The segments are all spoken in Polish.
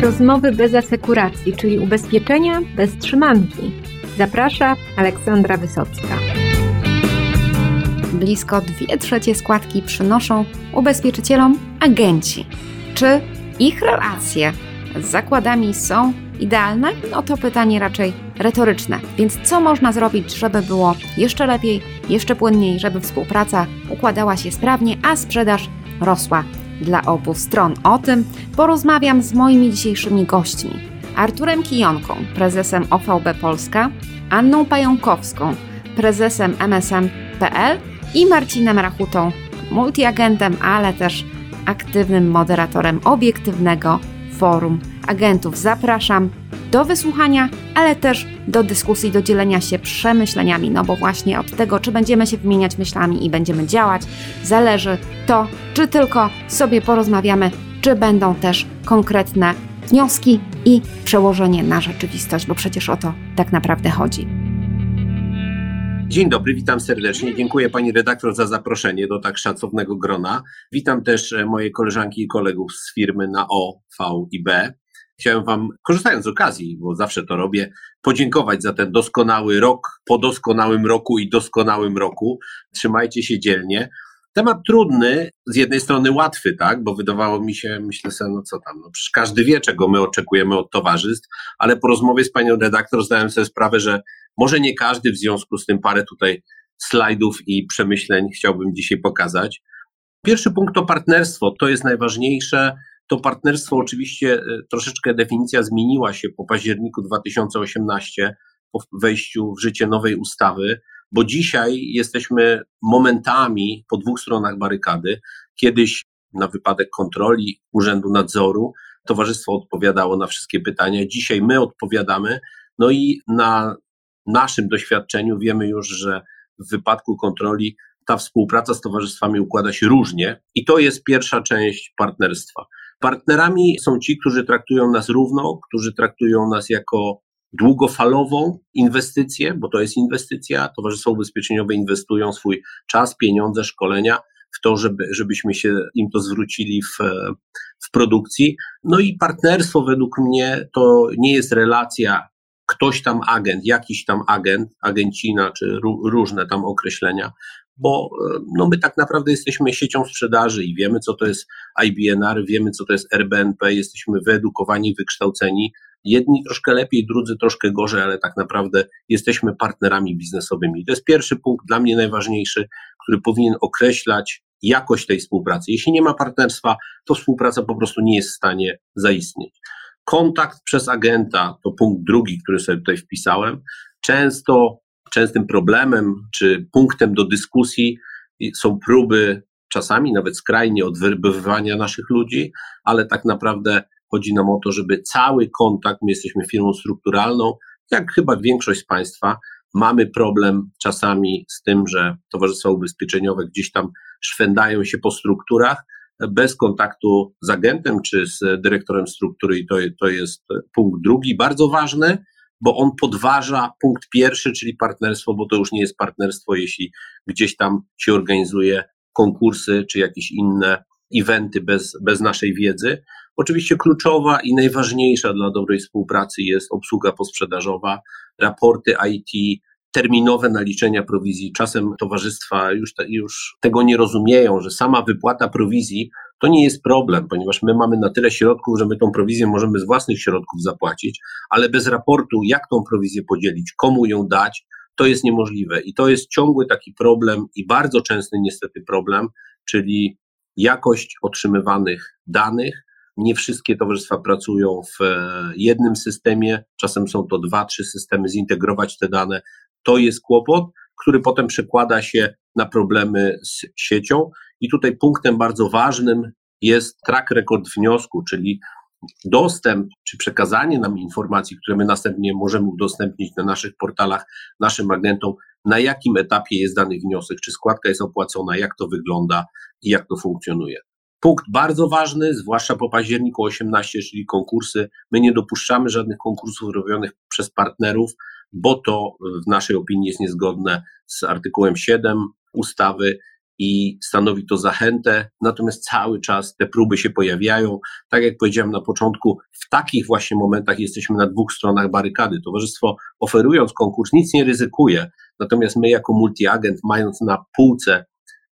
Rozmowy bez asekuracji, czyli ubezpieczenia bez trzymanki. Zaprasza Aleksandra Wysocka. Blisko 2 trzecie składki przynoszą ubezpieczycielom agenci. Czy ich relacje z zakładami są idealne? No to pytanie raczej retoryczne. Więc co można zrobić, żeby było jeszcze lepiej, jeszcze płynniej, żeby współpraca układała się sprawnie, a sprzedaż rosła dla obu stron? O tym porozmawiam z moimi dzisiejszymi gośćmi. Arturem Kijonką, prezesem OVB Polska, Anną Pająkowską, prezesem MSM.pl i Marcinem Rachutą, multiagentem, ale też aktywnym moderatorem obiektywnego forum agentów. Zapraszam do wysłuchania, ale też do dyskusji, do dzielenia się przemyśleniami, no bo właśnie od tego, czy będziemy się wymieniać myślami i będziemy działać, zależy to, czy tylko sobie porozmawiamy, czy będą też konkretne wnioski i przełożenie na rzeczywistość, bo przecież o to tak naprawdę chodzi. Dzień dobry, witam serdecznie. Dziękuję pani redaktor za zaproszenie do tak szacownego grona. Witam też e, moje koleżanki i kolegów z firmy na O, V i B. Chciałem wam, korzystając z okazji, bo zawsze to robię, podziękować za ten doskonały rok, po doskonałym roku i doskonałym roku. Trzymajcie się dzielnie. Temat trudny, z jednej strony łatwy, tak, bo wydawało mi się, myślę sobie, no co tam, no przecież każdy wie, czego my oczekujemy od towarzystw, ale po rozmowie z panią redaktor zdałem sobie sprawę, że może nie każdy, w związku z tym parę tutaj slajdów i przemyśleń chciałbym dzisiaj pokazać. Pierwszy punkt to partnerstwo, to jest najważniejsze. To partnerstwo oczywiście e, troszeczkę definicja zmieniła się po październiku 2018, po wejściu w życie nowej ustawy, bo dzisiaj jesteśmy momentami po dwóch stronach barykady. Kiedyś na wypadek kontroli Urzędu Nadzoru towarzystwo odpowiadało na wszystkie pytania, dzisiaj my odpowiadamy. No i na naszym doświadczeniu wiemy już, że w wypadku kontroli ta współpraca z towarzystwami układa się różnie i to jest pierwsza część partnerstwa. Partnerami są ci, którzy traktują nas równo, którzy traktują nas jako długofalową inwestycję, bo to jest inwestycja. Towarzystwa ubezpieczeniowe inwestują swój czas, pieniądze, szkolenia w to, żeby, żebyśmy się im to zwrócili w, w produkcji. No i partnerstwo według mnie to nie jest relacja ktoś tam agent, jakiś tam agent, agencina czy różne tam określenia, bo e, no my tak naprawdę jesteśmy siecią sprzedaży i wiemy, co to jest IBNR, wiemy, co to jest RBNP, jesteśmy wyedukowani, wykształceni. Jedni troszkę lepiej, drudzy troszkę gorzej, ale tak naprawdę jesteśmy partnerami biznesowymi. To jest pierwszy punkt, dla mnie najważniejszy, który powinien określać jakość tej współpracy. Jeśli nie ma partnerstwa, to współpraca po prostu nie jest w stanie zaistnieć. Kontakt przez agenta to punkt drugi, który sobie tutaj wpisałem. Często, częstym problemem czy punktem do dyskusji są próby, czasami nawet skrajnie, odwerbowywania naszych ludzi, ale tak naprawdę chodzi nam o to, żeby cały kontakt, my jesteśmy firmą strukturalną, jak chyba większość z Państwa, mamy problem czasami z tym, że towarzystwa ubezpieczeniowe gdzieś tam szwędają się po strukturach, bez kontaktu z agentem czy z dyrektorem struktury i to, to jest punkt drugi, bardzo ważny, bo on podważa punkt pierwszy, czyli partnerstwo, bo to już nie jest partnerstwo, jeśli gdzieś tam się organizuje konkursy czy jakieś inne eventy bez, bez naszej wiedzy. Oczywiście kluczowa i najważniejsza dla dobrej współpracy jest obsługa posprzedażowa, raporty IT, terminowe naliczenia prowizji. Czasem towarzystwa już, te, już tego nie rozumieją, że sama wypłata prowizji to nie jest problem, ponieważ my mamy na tyle środków, że my tą prowizję możemy z własnych środków zapłacić, ale bez raportu, jak tą prowizję podzielić, komu ją dać, to jest niemożliwe. I to jest ciągły taki problem i bardzo częsty niestety problem, czyli jakość otrzymywanych danych. Nie wszystkie towarzystwa pracują w e, jednym systemie, czasem są to dwa, trzy systemy, zintegrować te dane to jest kłopot, który potem przekłada się na problemy z siecią. I tutaj punktem bardzo ważnym jest track record wniosku, czyli dostęp czy przekazanie nam informacji, które my następnie możemy udostępnić na naszych portalach naszym agentom, na jakim etapie jest dany wniosek, czy składka jest opłacona, jak to wygląda i jak to funkcjonuje. Punkt bardzo ważny, zwłaszcza po październiku 18, czyli konkursy. My nie dopuszczamy żadnych konkursów robionych przez partnerów, bo to w naszej opinii jest niezgodne z artykułem 7 ustawy i stanowi to zachętę, natomiast cały czas te próby się pojawiają. Tak jak powiedziałem na początku, w takich właśnie momentach jesteśmy na dwóch stronach barykady. Towarzystwo oferując konkurs nic nie ryzykuje, natomiast my jako multiagent, mając na półce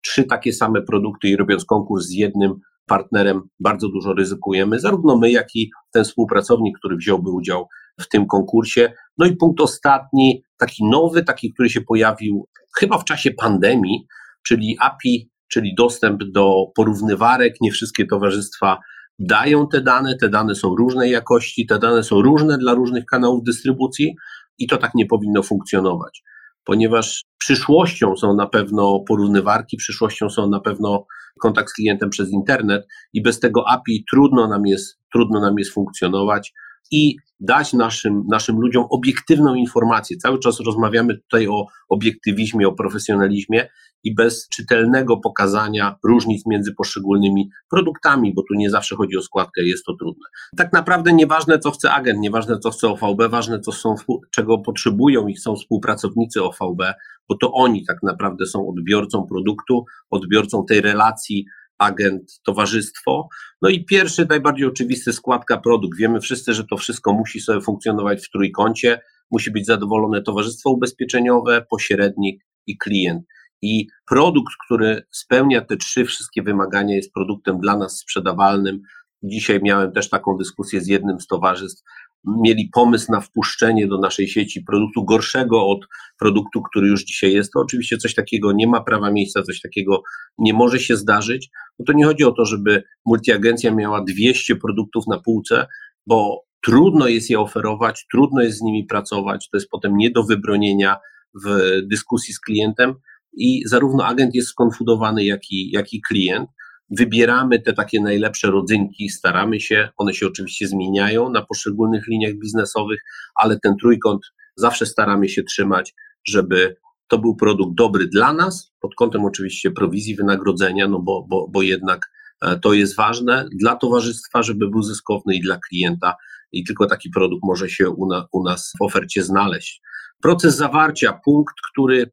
trzy takie same produkty i robiąc konkurs z jednym partnerem, bardzo dużo ryzykujemy, zarówno my, jak i ten współpracownik, który wziąłby udział w tym konkursie. No i punkt ostatni, taki nowy, taki, który się pojawił chyba w czasie pandemii, czyli API, czyli dostęp do porównywarek. Nie wszystkie towarzystwa dają te dane, te dane są różnej jakości, te dane są różne dla różnych kanałów dystrybucji i to tak nie powinno funkcjonować, ponieważ przyszłością są na pewno porównywarki, przyszłością są na pewno kontakt z klientem przez internet i bez tego API trudno nam jest, trudno nam jest funkcjonować i dać naszym, naszym ludziom obiektywną informację. Cały czas rozmawiamy tutaj o obiektywizmie, o profesjonalizmie i bez czytelnego pokazania różnic między poszczególnymi produktami, bo tu nie zawsze chodzi o składkę, jest to trudne. Tak naprawdę nieważne, co chce agent, nieważne, co chce OVB, ważne, co są, czego potrzebują i chcą współpracownicy OVB, bo to oni tak naprawdę są odbiorcą produktu, odbiorcą tej relacji agent, towarzystwo. No i pierwszy, najbardziej oczywisty składka produkt. Wiemy wszyscy, że to wszystko musi sobie funkcjonować w trójkącie, musi być zadowolone towarzystwo ubezpieczeniowe, pośrednik i klient. I produkt, który spełnia te trzy wszystkie wymagania, jest produktem dla nas sprzedawalnym. Dzisiaj miałem też taką dyskusję z jednym z towarzystw, mieli pomysł na wpuszczenie do naszej sieci produktu gorszego od produktu, który już dzisiaj jest, to oczywiście coś takiego nie ma prawa miejsca, coś takiego nie może się zdarzyć. No to nie chodzi o to, żeby multiagencja miała 200 produktów na półce, bo trudno jest je oferować, trudno jest z nimi pracować, to jest potem nie do wybronienia w dyskusji z klientem i zarówno agent jest skonfudowany, jak i, jak i klient wybieramy te takie najlepsze rodzynki, staramy się, one się oczywiście zmieniają na poszczególnych liniach biznesowych, ale ten trójkąt zawsze staramy się trzymać, żeby to był produkt dobry dla nas, pod kątem oczywiście prowizji wynagrodzenia, no bo, bo, bo jednak e, to jest ważne dla towarzystwa, żeby był zyskowny i dla klienta, i tylko taki produkt może się u, na, u nas w ofercie znaleźć. Proces zawarcia, punkt, który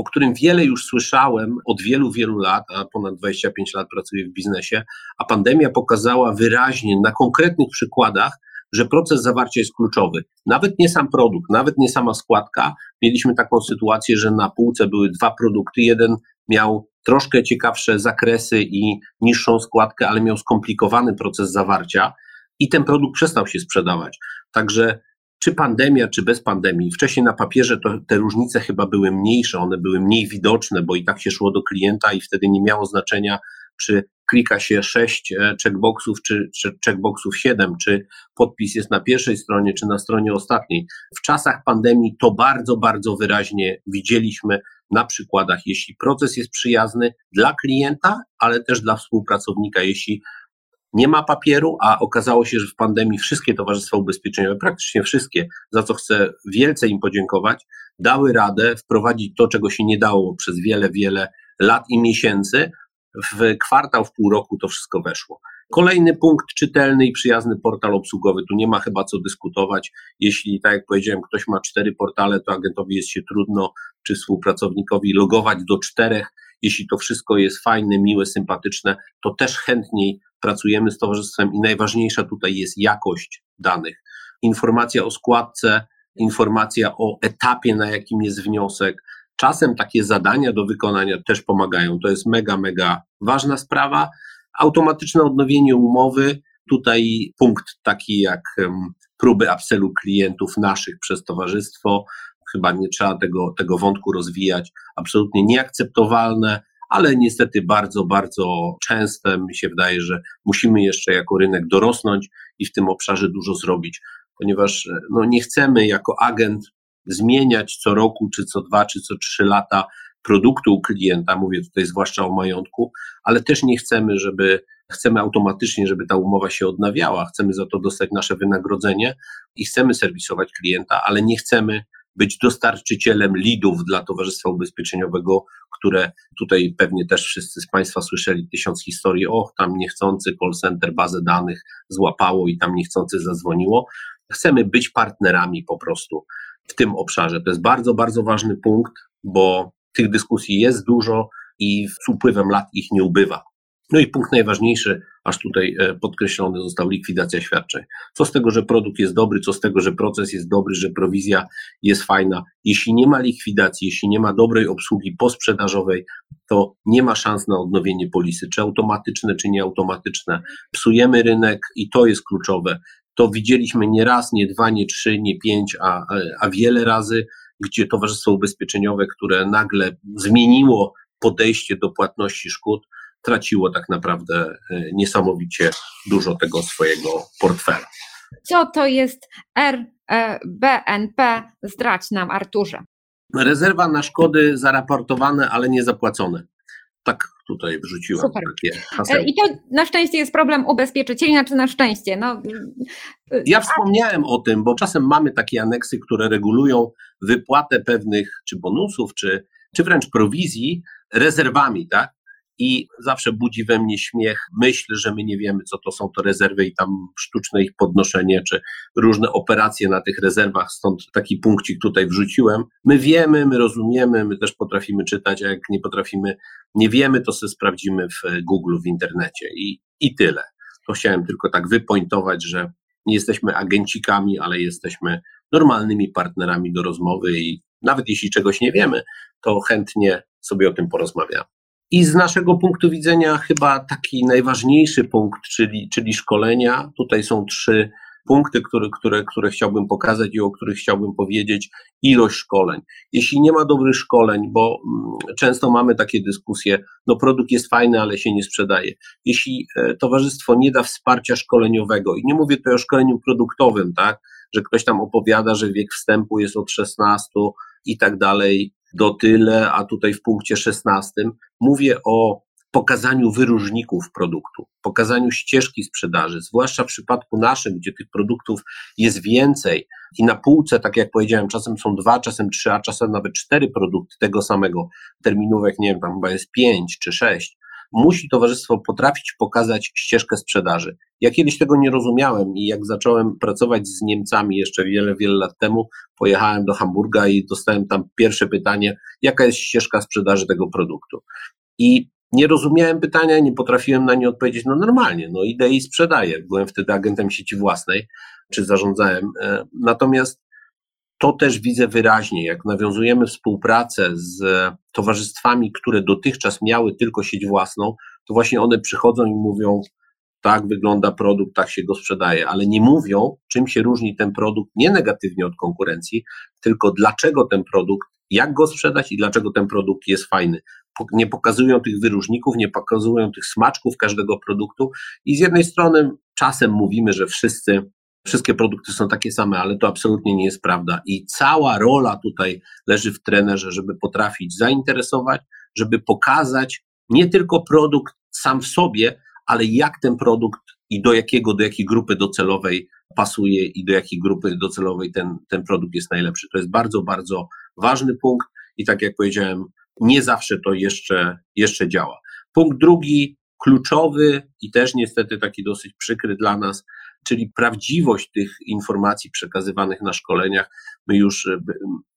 o którym wiele już słyszałem od wielu, wielu lat, a ponad 25 lat pracuję w biznesie, a pandemia pokazała wyraźnie na konkretnych przykładach, że proces zawarcia jest kluczowy. Nawet nie sam produkt, nawet nie sama składka. Mieliśmy taką sytuację, że na półce były dwa produkty. Jeden miał troszkę ciekawsze zakresy i niższą składkę, ale miał skomplikowany proces zawarcia i ten produkt przestał się sprzedawać. Także czy pandemia, czy bez pandemii. Wcześniej na papierze to, te różnice chyba były mniejsze, one były mniej widoczne, bo i tak się szło do klienta i wtedy nie miało znaczenia, czy klika się sześć e, checkboxów, czy, czy checkboxów siedem, czy podpis jest na pierwszej stronie, czy na stronie ostatniej. W czasach pandemii to bardzo, bardzo wyraźnie widzieliśmy na przykładach, jeśli proces jest przyjazny dla klienta, ale też dla współpracownika, jeśli nie ma papieru, a okazało się, że w pandemii wszystkie towarzystwa ubezpieczeniowe, praktycznie wszystkie, za co chcę wielce im podziękować, dały radę wprowadzić to, czego się nie dało przez wiele, wiele lat i miesięcy. W kwartał, w pół roku to wszystko weszło. Kolejny punkt, czytelny i przyjazny portal obsługowy. Tu nie ma chyba co dyskutować. Jeśli, tak jak powiedziałem, ktoś ma cztery portale, to agentowi jest się trudno, czy współpracownikowi logować do czterech. Jeśli to wszystko jest fajne, miłe, sympatyczne, to też chętniej pracujemy z towarzystwem i najważniejsza tutaj jest jakość danych. Informacja o składce, informacja o etapie, na jakim jest wniosek. Czasem takie zadania do wykonania też pomagają. To jest mega, mega ważna sprawa. Automatyczne odnowienie umowy. Tutaj punkt taki jak próby upsellu klientów naszych przez towarzystwo. Chyba nie trzeba tego, tego wątku rozwijać. Absolutnie nieakceptowalne ale niestety bardzo, bardzo częste. Mi się wydaje, że musimy jeszcze jako rynek dorosnąć i w tym obszarze dużo zrobić, ponieważ no, nie chcemy jako agent zmieniać co roku, czy co dwa, czy co trzy lata produktu u klienta, mówię tutaj zwłaszcza o majątku, ale też nie chcemy, żeby chcemy automatycznie, żeby ta umowa się odnawiała, chcemy za to dostać nasze wynagrodzenie i chcemy serwisować klienta, ale nie chcemy być dostarczycielem lidów dla Towarzystwa Ubezpieczeniowego, które tutaj pewnie też wszyscy z Państwa słyszeli tysiąc historii, och, tam niechcący call center bazę danych złapało i tam niechcący zadzwoniło. Chcemy być partnerami po prostu w tym obszarze. To jest bardzo, bardzo ważny punkt, bo tych dyskusji jest dużo i z upływem lat ich nie ubywa. No i punkt najważniejszy, aż tutaj e, podkreślony został likwidacja świadczeń. Co z tego, że produkt jest dobry, co z tego, że proces jest dobry, że prowizja jest fajna. Jeśli nie ma likwidacji, jeśli nie ma dobrej obsługi posprzedażowej, to nie ma szans na odnowienie polisy, czy automatyczne, czy nieautomatyczne. Psujemy rynek i to jest kluczowe. To widzieliśmy nie raz, nie dwa, nie trzy, nie pięć, a, a wiele razy, gdzie Towarzystwo Ubezpieczeniowe, które nagle zmieniło podejście do płatności szkód, traciło tak naprawdę e, niesamowicie dużo tego swojego portfela. Co to jest RBNP? Zdradź nam, Arturze. Rezerwa na szkody zaraportowane, ale nie zapłacone. Tak tutaj wrzuciłam Super. takie hasełko. I to na szczęście jest problem ubezpieczycieli, znaczy na szczęście. No. Ja wspomniałem o tym, bo czasem mamy takie aneksy, które regulują wypłatę pewnych czy bonusów, czy, czy wręcz prowizji rezerwami, tak? I zawsze budzi we mnie śmiech myśl, że my nie wiemy, co to są to rezerwy i tam sztuczne ich podnoszenie, czy różne operacje na tych rezerwach, stąd taki punkcik tutaj wrzuciłem. My wiemy, my rozumiemy, my też potrafimy czytać, a jak nie potrafimy, nie wiemy, to sobie sprawdzimy w Google, w internecie i, i tyle. To chciałem tylko tak wypointować, że nie jesteśmy agencikami, ale jesteśmy normalnymi partnerami do rozmowy i nawet jeśli czegoś nie wiemy, to chętnie sobie o tym porozmawiamy. I z naszego punktu widzenia chyba taki najważniejszy punkt, czyli, czyli szkolenia. Tutaj są trzy punkty, które, które, które chciałbym pokazać i o których chciałbym powiedzieć. Ilość szkoleń. Jeśli nie ma dobrych szkoleń, bo mm, często mamy takie dyskusje, no produkt jest fajny, ale się nie sprzedaje. Jeśli e, towarzystwo nie da wsparcia szkoleniowego, i nie mówię tutaj o szkoleniu produktowym, tak, że ktoś tam opowiada, że wiek wstępu jest od 16 i tak dalej, do tyle, a tutaj w punkcie 16 mówię o pokazaniu wyróżników produktu, pokazaniu ścieżki sprzedaży, zwłaszcza w przypadku naszym, gdzie tych produktów jest więcej i na półce, tak jak powiedziałem, czasem są dwa, czasem trzy, a czasem nawet cztery produkty tego samego. Terminówek, nie wiem, tam chyba jest pięć czy sześć musi towarzystwo potrafić pokazać ścieżkę sprzedaży. Ja kiedyś tego nie rozumiałem i jak zacząłem pracować z Niemcami jeszcze wiele, wiele lat temu, pojechałem do Hamburga i dostałem tam pierwsze pytanie, jaka jest ścieżka sprzedaży tego produktu. I nie rozumiałem pytania, nie potrafiłem na nie odpowiedzieć, no normalnie, no idę i sprzedaję. Byłem wtedy agentem sieci własnej, czy zarządzałem. E, natomiast to też widzę wyraźnie, jak nawiązujemy współpracę z towarzystwami, które dotychczas miały tylko sieć własną, to właśnie one przychodzą i mówią, tak wygląda produkt, tak się go sprzedaje, ale nie mówią, czym się różni ten produkt nie negatywnie od konkurencji, tylko dlaczego ten produkt, jak go sprzedać i dlaczego ten produkt jest fajny. Nie pokazują tych wyróżników, nie pokazują tych smaczków każdego produktu i z jednej strony czasem mówimy, że wszyscy wszystkie produkty są takie same, ale to absolutnie nie jest prawda. I cała rola tutaj leży w trenerze, żeby potrafić zainteresować, żeby pokazać nie tylko produkt sam w sobie, ale jak ten produkt i do jakiego, do jakiej grupy docelowej pasuje i do jakiej grupy docelowej ten, ten produkt jest najlepszy. To jest bardzo, bardzo ważny punkt i tak jak powiedziałem, nie zawsze to jeszcze, jeszcze działa. Punkt drugi, kluczowy i też niestety taki dosyć przykry dla nas, czyli prawdziwość tych informacji przekazywanych na szkoleniach. My już e,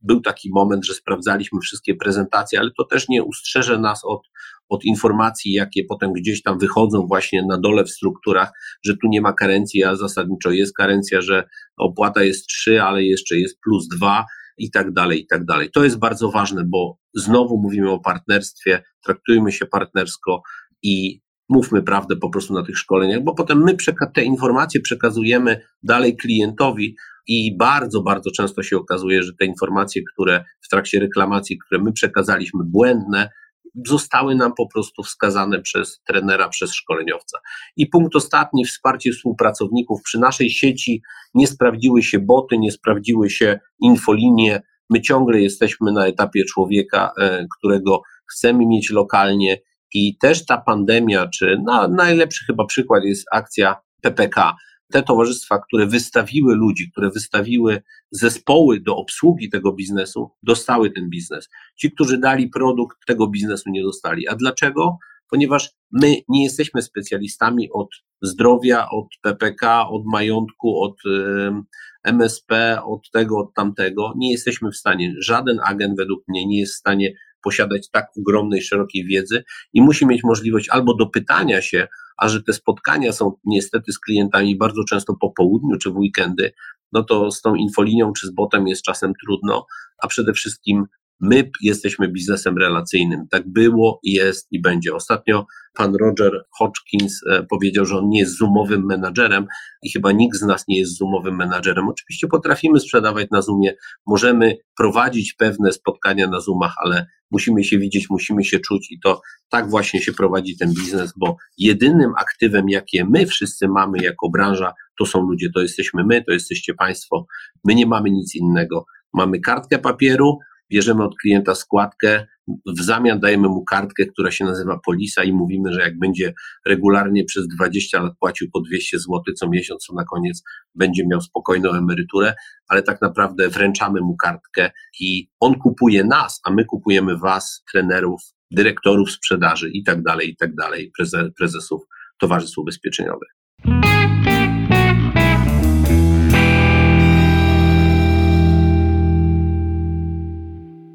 był taki moment, że sprawdzaliśmy wszystkie prezentacje, ale to też nie ustrzeże nas od, od informacji, jakie potem gdzieś tam wychodzą właśnie na dole w strukturach, że tu nie ma karencji, a zasadniczo jest karencja, że opłata jest 3, ale jeszcze jest plus 2 i tak dalej, i tak dalej. To jest bardzo ważne, bo znowu mówimy o partnerstwie, traktujmy się partnersko i mówmy prawdę po prostu na tych szkoleniach, bo potem my te informacje przekazujemy dalej klientowi i bardzo, bardzo często się okazuje, że te informacje, które w trakcie reklamacji, które my przekazaliśmy błędne, zostały nam po prostu wskazane przez trenera, przez szkoleniowca. I punkt ostatni, wsparcie współpracowników. Przy naszej sieci nie sprawdziły się boty, nie sprawdziły się infolinie. My ciągle jesteśmy na etapie człowieka, e, którego chcemy mieć lokalnie i też ta pandemia, czy na, najlepszy chyba przykład jest akcja PPK. Te towarzystwa, które wystawiły ludzi, które wystawiły zespoły do obsługi tego biznesu, dostały ten biznes. Ci, którzy dali produkt, tego biznesu nie dostali. A dlaczego? Ponieważ my nie jesteśmy specjalistami od zdrowia, od PPK, od majątku, od MSP, od tego, od tamtego. Nie jesteśmy w stanie, żaden agent według mnie nie jest w stanie posiadać tak ogromnej, szerokiej wiedzy i musi mieć możliwość albo do pytania się, a że te spotkania są niestety z klientami bardzo często po południu czy w weekendy, no to z tą infolinią czy z botem jest czasem trudno, a przede wszystkim My jesteśmy biznesem relacyjnym. Tak było, jest i będzie. Ostatnio pan Roger Hodgkins e, powiedział, że on nie jest zoomowym menadżerem i chyba nikt z nas nie jest zoomowym menadżerem. Oczywiście potrafimy sprzedawać na Zoomie, możemy prowadzić pewne spotkania na Zoomach, ale musimy się widzieć, musimy się czuć i to tak właśnie się prowadzi ten biznes, bo jedynym aktywem, jakie my wszyscy mamy jako branża, to są ludzie, to jesteśmy my, to jesteście Państwo. My nie mamy nic innego. Mamy kartkę papieru, bierzemy od klienta składkę, w zamian dajemy mu kartkę, która się nazywa Polisa i mówimy, że jak będzie regularnie przez 20 lat płacił po 200 zł co miesiąc, to na koniec będzie miał spokojną emeryturę, ale tak naprawdę wręczamy mu kartkę i on kupuje nas, a my kupujemy was, trenerów, dyrektorów sprzedaży i tak dalej, i tak dalej, prezesów towarzystw ubezpieczeniowych.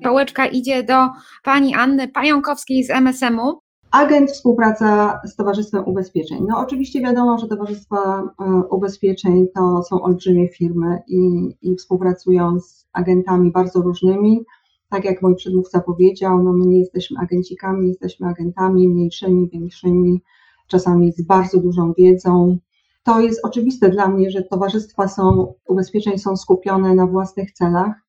Pałeczka idzie do pani Anny Pająkowskiej z MSM-u. Agent, współpraca z Towarzystwem Ubezpieczeń. No oczywiście wiadomo, że Towarzystwa e, Ubezpieczeń to są olbrzymie firmy i, i współpracują z agentami bardzo różnymi. Tak jak mój przedmówca powiedział, no my nie jesteśmy agencikami, jesteśmy agentami mniejszymi, większymi, czasami z bardzo dużą wiedzą. To jest oczywiste dla mnie, że towarzystwa są, ubezpieczeń są skupione na własnych celach,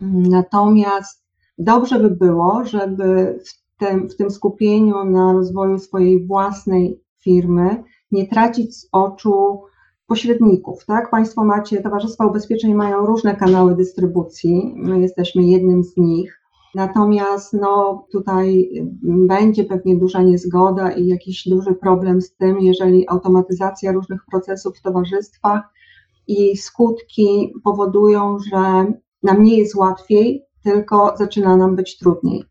Natomiast dobrze by było, żeby w tym, w tym skupieniu na rozwoju swojej własnej firmy nie tracić z oczu pośredników, tak? Państwo macie, Towarzystwa Ubezpieczeń mają różne kanały dystrybucji, my jesteśmy jednym z nich. Natomiast no, tutaj będzie pewnie duża niezgoda i jakiś duży problem z tym, jeżeli automatyzacja różnych procesów w towarzystwach i skutki powodują, że nam nie jest łatwiej, tylko zaczyna nam być trudniej.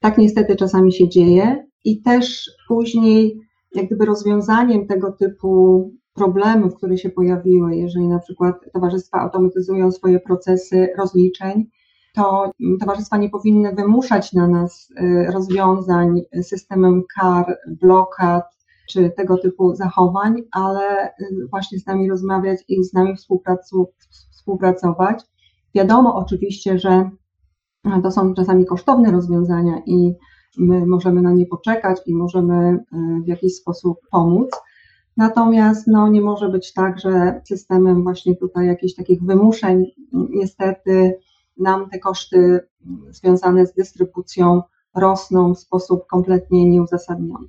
Tak niestety czasami się dzieje i też później, jak gdyby rozwiązaniem tego typu problemów, które się pojawiły, jeżeli na przykład towarzystwa automatyzują swoje procesy rozliczeń, to towarzystwa nie powinny wymuszać na nas y, rozwiązań systemem kar, blokad czy tego typu zachowań, ale y, właśnie z nami rozmawiać i z nami współpracować Wiadomo oczywiście, że to są czasami kosztowne rozwiązania i my możemy na nie poczekać i możemy e, w jakiś sposób pomóc. Natomiast no, nie może być tak, że systemem właśnie tutaj jakichś takich wymuszeń niestety nam te koszty związane z dystrybucją rosną w sposób kompletnie nieuzasadniony.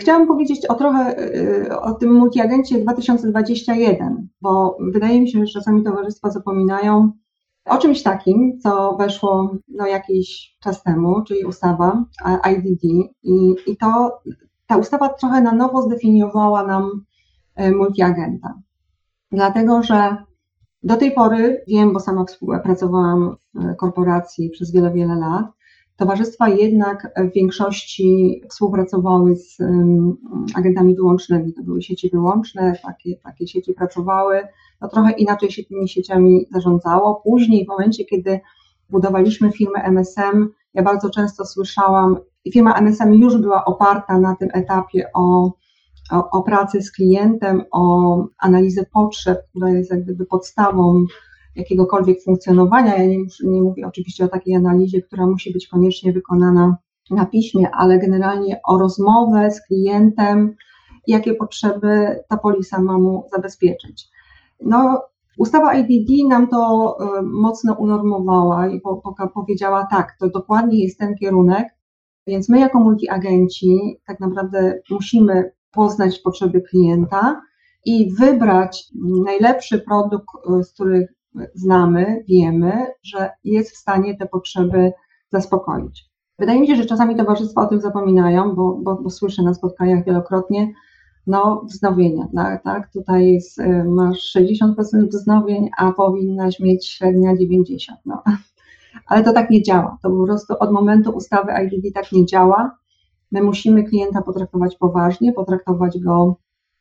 Chciałam powiedzieć o trochę e, o tym multiagencie 2021, bo wydaje mi się, że czasami towarzystwa zapominają, o czymś takim, co weszło no, jakiś czas temu, czyli ustawa IDD i, i to ta ustawa trochę na nowo zdefiniowała nam e, multiagenta. Dlatego, że do tej pory wiem, bo sama współpracowałam w korporacji przez wiele, wiele lat, towarzystwa jednak w większości współpracowały z agentami wyłącznymi. To były sieci wyłączne, takie, takie sieci pracowały to trochę inaczej się tymi sieciami zarządzało. Później, w momencie, kiedy budowaliśmy firmę MSM, ja bardzo często słyszałam, firma MSM już była oparta na tym etapie o, o, o z klientem, o analizę potrzeb, która jest jak gdyby podstawą jakiegokolwiek funkcjonowania. Ja nie, nie mówię oczywiście o takiej analizie, która musi być koniecznie wykonana na piśmie, ale generalnie o rozmowę z klientem, jakie potrzeby ta polisa ma mu zabezpieczyć. No, ustawa IDD nam to e, mocno unormowała i powiedziała tak, to dokładnie jest ten kierunek, więc my jako multiagenci tak naprawdę musimy poznać potrzeby klienta i wybrać najlepszy produkt, e, z których znamy, wiemy, że jest w stanie te potrzeby zaspokoić. Wydaje mi się, że czasami towarzystwa o tym zapominają, bo, bo, bo słyszę na spotkaniach wielokrotnie, no, wznowienia, tak, tak? Tutaj jest, y, masz 60% wznowień, a powinnaś mieć średnia 90%. No. Ale to tak nie działa. To po prostu od momentu ustawy IDD tak nie działa. My musimy klienta potraktować poważnie, potraktować go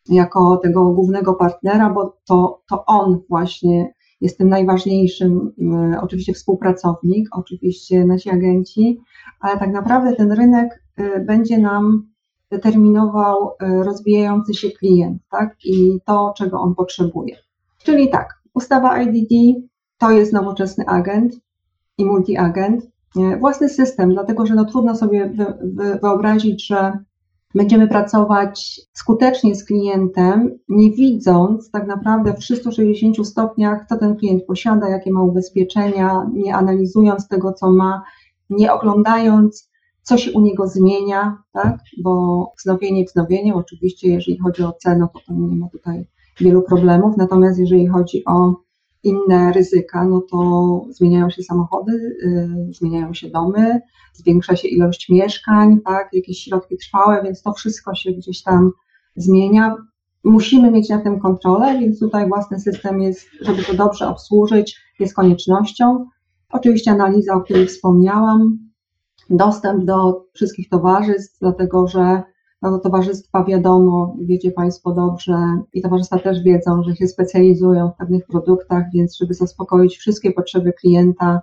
jako tego głównego partnera, bo to, to on właśnie jest tym najważniejszym, oczywiście współpracownik, oczywiście nasi agenci, ale tak naprawdę ten rynek będzie nam determinował rozwijający się klient, tak? I to, czego on potrzebuje. Czyli tak, ustawa IDD to jest nowoczesny agent i multi-agent, własny system, dlatego że no trudno sobie wyobrazić, że będziemy pracować skutecznie z klientem, nie widząc tak naprawdę w 360 stopniach, co ten klient posiada, jakie ma ubezpieczenia, nie analizując tego, co ma, nie oglądając, co się u niego zmienia, tak? bo wznowienie wznowienie, oczywiście jeżeli chodzi o cenę, to, to nie ma tutaj wielu problemów, natomiast jeżeli chodzi o inne ryzyka, no to zmieniają się samochody, y, zmieniają się domy, zwiększa się ilość mieszkań, tak, jakieś środki trwałe, więc to wszystko się gdzieś tam zmienia. Musimy mieć na tym kontrolę, więc tutaj własny system jest, żeby to dobrze obsłużyć, jest koniecznością. Oczywiście analiza, o której wspomniałam, dostęp do wszystkich towarzystw, dlatego że no, towarzystwa wiadomo, wiecie Państwo dobrze i towarzystwa też wiedzą, że się specjalizują w pewnych produktach, więc żeby zaspokoić wszystkie potrzeby klienta,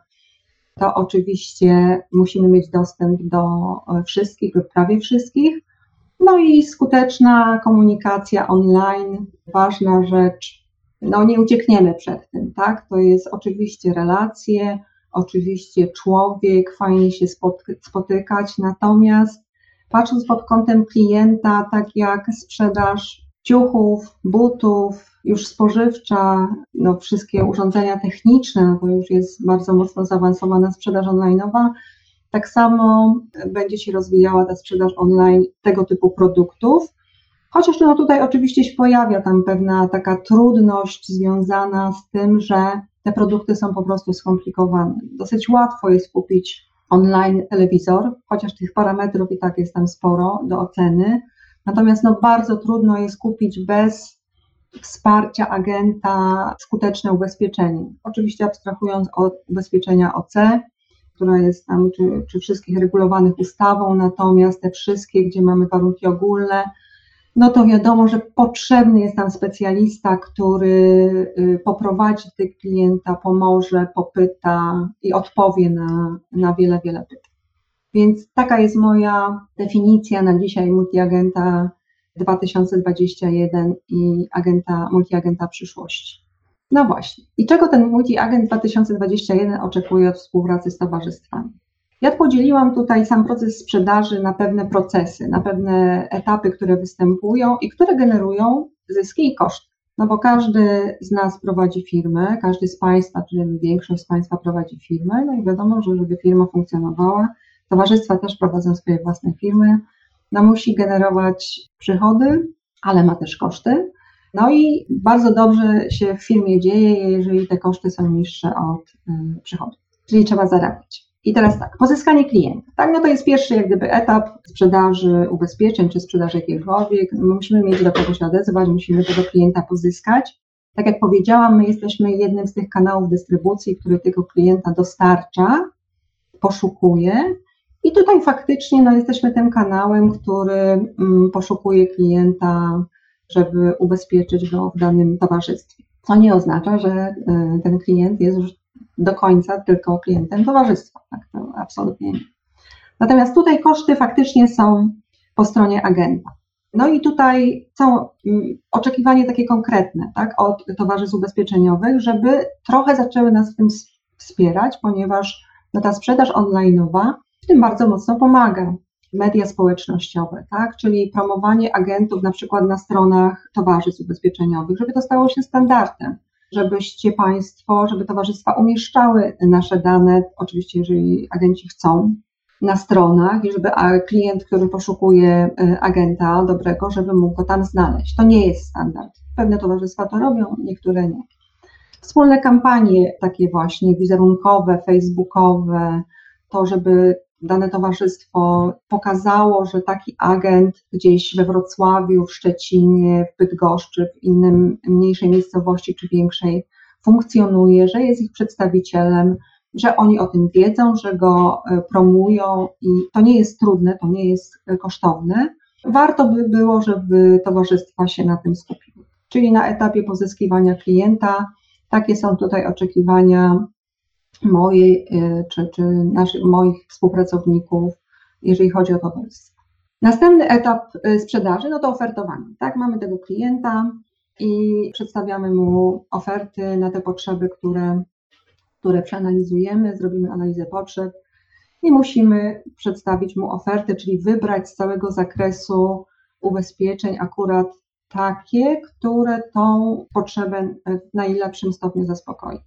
to oczywiście musimy mieć dostęp do e, wszystkich lub prawie wszystkich. No i skuteczna komunikacja online, ważna rzecz. No nie uciekniemy przed tym, tak? To jest oczywiście relacje, oczywiście człowiek, fajnie się spotykać, natomiast patrząc pod kątem klienta, tak jak sprzedaż ciuchów, butów, już spożywcza, no wszystkie urządzenia techniczne, to już jest bardzo mocno zaawansowana sprzedaż online'owa, tak samo będzie się rozwijała ta sprzedaż online tego typu produktów. Chociaż no tutaj oczywiście się pojawia tam pewna taka trudność związana z tym, że te produkty są po prostu skomplikowane. Dosyć łatwo jest kupić online telewizor, chociaż tych parametrów i tak jest tam sporo do oceny. Natomiast no, bardzo trudno jest kupić bez wsparcia agenta skuteczne ubezpieczenie. Oczywiście abstrahując od ubezpieczenia OC, która jest tam, czy, czy wszystkich regulowanych ustawą, natomiast te wszystkie, gdzie mamy warunki ogólne, no to wiadomo, że potrzebny jest tam specjalista, który y, poprowadzi tego klienta, pomoże, popyta i odpowie na, na wiele, wiele pytań. Więc taka jest moja definicja na dzisiaj multiagenta 2021 i agenta, multiagenta przyszłości. No właśnie. I czego ten multiagent 2021 oczekuje od współpracy z towarzystwami? Ja podzieliłam tutaj sam proces sprzedaży na pewne procesy, na pewne etapy, które występują i które generują zyski i koszty. No bo każdy z nas prowadzi firmę, każdy z Państwa, czy większość z Państwa prowadzi firmę, no i wiadomo, że żeby firma funkcjonowała, towarzystwa też prowadzą swoje własne firmy, no musi generować przychody, ale ma też koszty. No i bardzo dobrze się w firmie dzieje, jeżeli te koszty są niższe od y, przychodów, czyli trzeba zarabiać. I teraz tak, pozyskanie klienta. Tak, no to jest pierwszy jak gdyby etap sprzedaży ubezpieczeń czy sprzedaży jakiegokolwiek. Musimy mieć do kogo się odezwać, musimy tego klienta pozyskać. Tak jak powiedziałam, my jesteśmy jednym z tych kanałów dystrybucji, który tego klienta dostarcza, poszukuje. I tutaj faktycznie no, jesteśmy tym kanałem, który mm, poszukuje klienta, żeby ubezpieczyć go w danym towarzystwie. To nie oznacza, że y, ten klient jest już do końca tylko klientem towarzystwa. Tak, to absolutnie nie. Natomiast tutaj koszty faktycznie są po stronie agenta. No i tutaj są mm, oczekiwania takie konkretne tak, od towarzystw ubezpieczeniowych, żeby trochę zaczęły nas w tym wspierać, ponieważ no, ta sprzedaż online'owa w tym bardzo mocno pomaga. Media społecznościowe, tak, czyli promowanie agentów na przykład na stronach towarzystw ubezpieczeniowych, żeby to stało się standardem żebyście Państwo, żeby towarzystwa umieszczały nasze dane, oczywiście jeżeli agenci chcą, na stronach i żeby klient, który poszukuje e, agenta dobrego, żeby mógł go tam znaleźć. To nie jest standard. Pewne towarzystwa to robią, niektóre nie. Wspólne kampanie takie właśnie wizerunkowe, facebookowe, to żeby dane towarzystwo pokazało, że taki agent gdzieś we Wrocławiu, w Szczecinie, w Bydgoszczy, w innym mniejszej miejscowości czy większej funkcjonuje, że jest ich przedstawicielem, że oni o tym wiedzą, że go e, promują i to nie jest trudne, to nie jest e, kosztowne. Warto by było, żeby towarzystwa się na tym skupiły. Czyli na etapie pozyskiwania klienta Takie są tutaj oczekiwania mojej czy, czy naszych, moich współpracowników, jeżeli chodzi o towarzystwo. Następny etap sprzedaży, no to ofertowanie. Tak, mamy tego klienta i przedstawiamy mu oferty na te potrzeby, które, które przeanalizujemy, zrobimy analizę potrzeb i musimy przedstawić mu ofertę, czyli wybrać z całego zakresu ubezpieczeń akurat takie, które tą potrzebę w najlepszym stopniu zaspokoi.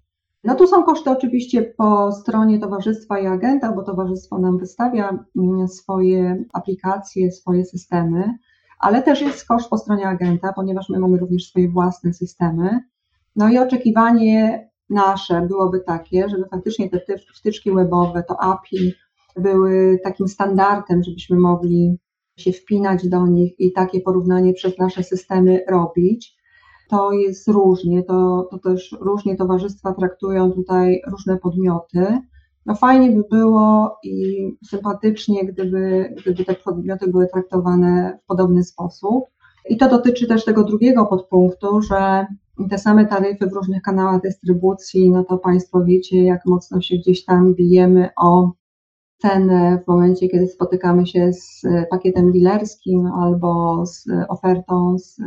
No tu są koszty oczywiście po stronie towarzystwa i agenta, bo towarzystwo nam wystawia mm, swoje aplikacje, swoje systemy, ale też jest koszt po stronie agenta, ponieważ my mamy również swoje własne systemy. No i oczekiwanie nasze byłoby takie, żeby faktycznie te wtyczki webowe, to API były takim standardem, żebyśmy mogli się wpinać do nich i takie porównanie przez nasze systemy robić. To jest różnie, to, to też różnie towarzystwa traktują tutaj różne podmioty. No fajnie by było i sympatycznie, gdyby, gdyby te podmioty były traktowane w podobny sposób. I to dotyczy też tego drugiego podpunktu, że te same taryfy w różnych kanałach dystrybucji, no to Państwo wiecie, jak mocno się gdzieś tam bijemy o cenę w momencie, kiedy spotykamy się z pakietem dealerskim albo z ofertą z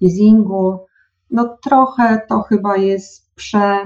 leasingu. No trochę to chyba jest prze,